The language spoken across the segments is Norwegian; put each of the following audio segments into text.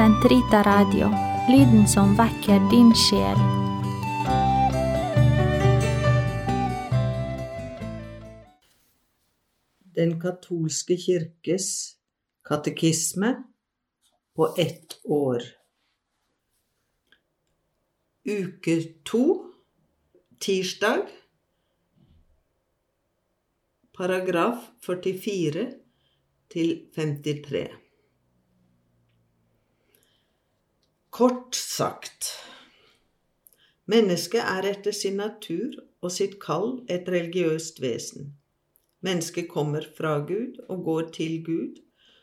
Sentrita Radio, lyden som vekker din sjel. Den katolske kirkes katekisme på ett år. Uke to, tirsdag, paragraf 44 til 53. Kort sagt Mennesket er etter sin natur og sitt kall et religiøst vesen. Mennesket kommer fra Gud og går til Gud,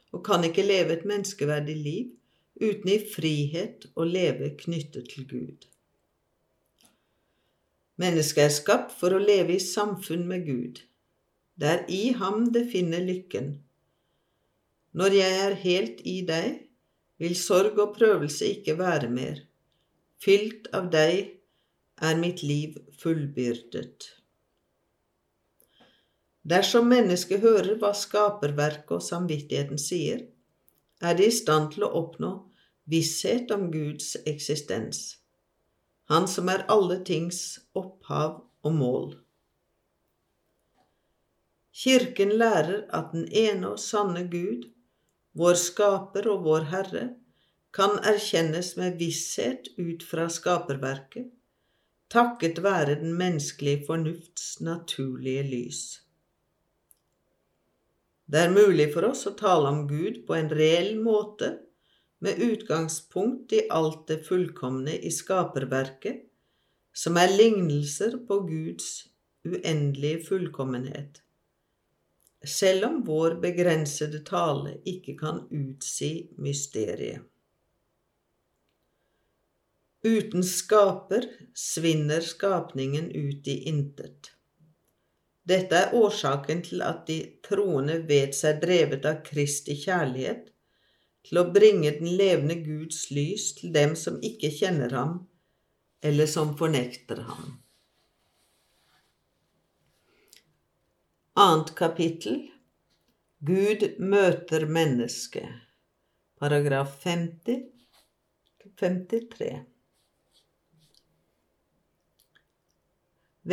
og kan ikke leve et menneskeverdig liv uten i frihet å leve knyttet til Gud. Mennesket er skapt for å leve i samfunn med Gud. Det er i ham det finner lykken. Når jeg er helt i deg, vil sorg og prøvelse ikke være mer. Fylt av deg er mitt liv fullbyrdet. Dersom mennesket hører hva skaperverket og samvittigheten sier, er det i stand til å oppnå visshet om Guds eksistens, Han som er alle tings opphav og mål. Kirken lærer at den ene og sanne Gud vår Skaper og vår Herre, kan erkjennes med visshet ut fra skaperverket, takket være den menneskelige fornufts naturlige lys. Det er mulig for oss å tale om Gud på en reell måte med utgangspunkt i alt det fullkomne i skaperverket, som er lignelser på Guds uendelige fullkommenhet selv om vår begrensede tale ikke kan utsi mysteriet. Uten skaper svinner skapningen ut i intet. Dette er årsaken til at de troende vet seg drevet av Kristi kjærlighet til å bringe den levende Guds lys til dem som ikke kjenner ham, eller som fornekter ham. Annet kapittel Gud møter mennesket. Paragraf 50 53.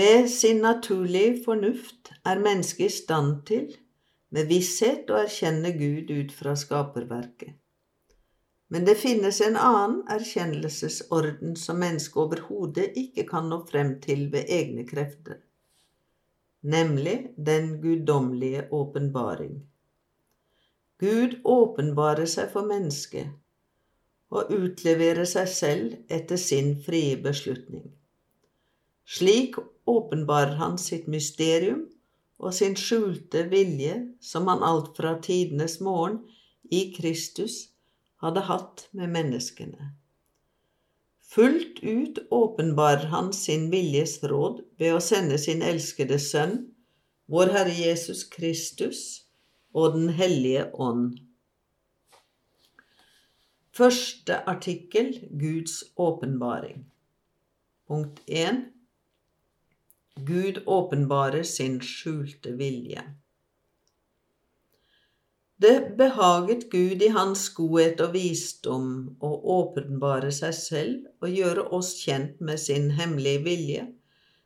Ved sin naturlige fornuft er mennesket i stand til med visshet å erkjenne Gud ut fra skaperverket. Men det finnes en annen erkjennelsesorden som mennesket overhodet ikke kan nå frem til ved egne krefter nemlig den guddommelige åpenbaring. Gud åpenbarer seg for mennesket og utleverer seg selv etter sin frie beslutning. Slik åpenbarer han sitt mysterium og sin skjulte vilje, som han alt fra tidenes morgen i Kristus hadde hatt med menneskene. Fullt ut åpenbarer han sin viljes råd ved å sende sin elskede Sønn, vår Herre Jesus Kristus og Den hellige ånd. Første artikkel Guds åpenbaring. Punkt 1. Gud åpenbarer sin skjulte vilje. Det behaget Gud i Hans godhet og visdom å åpenbare seg selv og gjøre oss kjent med sin hemmelige vilje,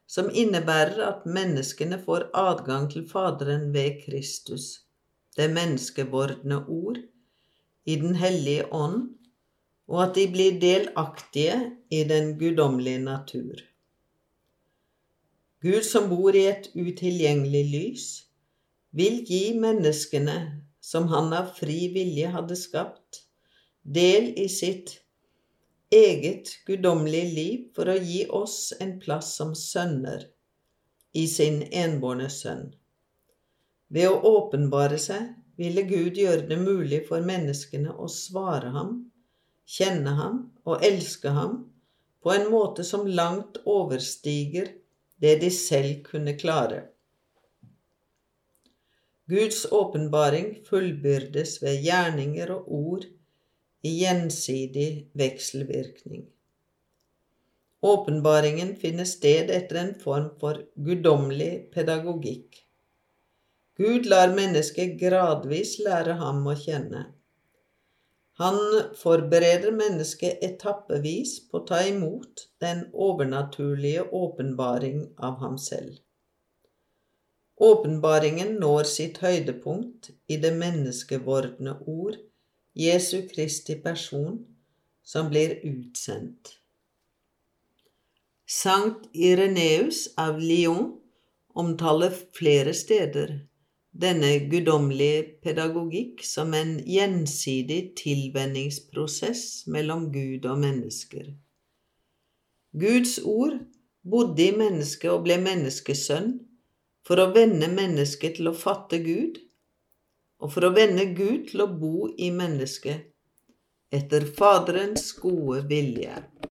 som innebærer at menneskene får adgang til Faderen ved Kristus, det menneskevordne ord, i Den hellige ånd, og at de blir delaktige i den guddommelige natur. Gud som bor i et utilgjengelig lys, vil gi menneskene som han av fri vilje hadde skapt, del i sitt eget guddommelige liv for å gi oss en plass som sønner i sin enbårne sønn. Ved å åpenbare seg ville Gud gjøre det mulig for menneskene å svare ham, kjenne ham og elske ham på en måte som langt overstiger det de selv kunne klare. Guds åpenbaring fullbyrdes ved gjerninger og ord i gjensidig vekselvirkning. Åpenbaringen finner sted etter en form for guddommelig pedagogikk. Gud lar mennesket gradvis lære ham å kjenne. Han forbereder mennesket etappevis på å ta imot den overnaturlige åpenbaring av ham selv. Åpenbaringen når sitt høydepunkt i det menneskevordne ord, Jesu Kristi person, som blir utsendt. Sankt Ireneus av Lyon omtaler flere steder denne guddommelige pedagogikk som en gjensidig tilvenningsprosess mellom Gud og mennesker. Guds ord bodde i mennesket og ble menneskesønn for å vende mennesket til å fatte Gud, og for å vende Gud til å bo i mennesket etter Faderens gode vilje.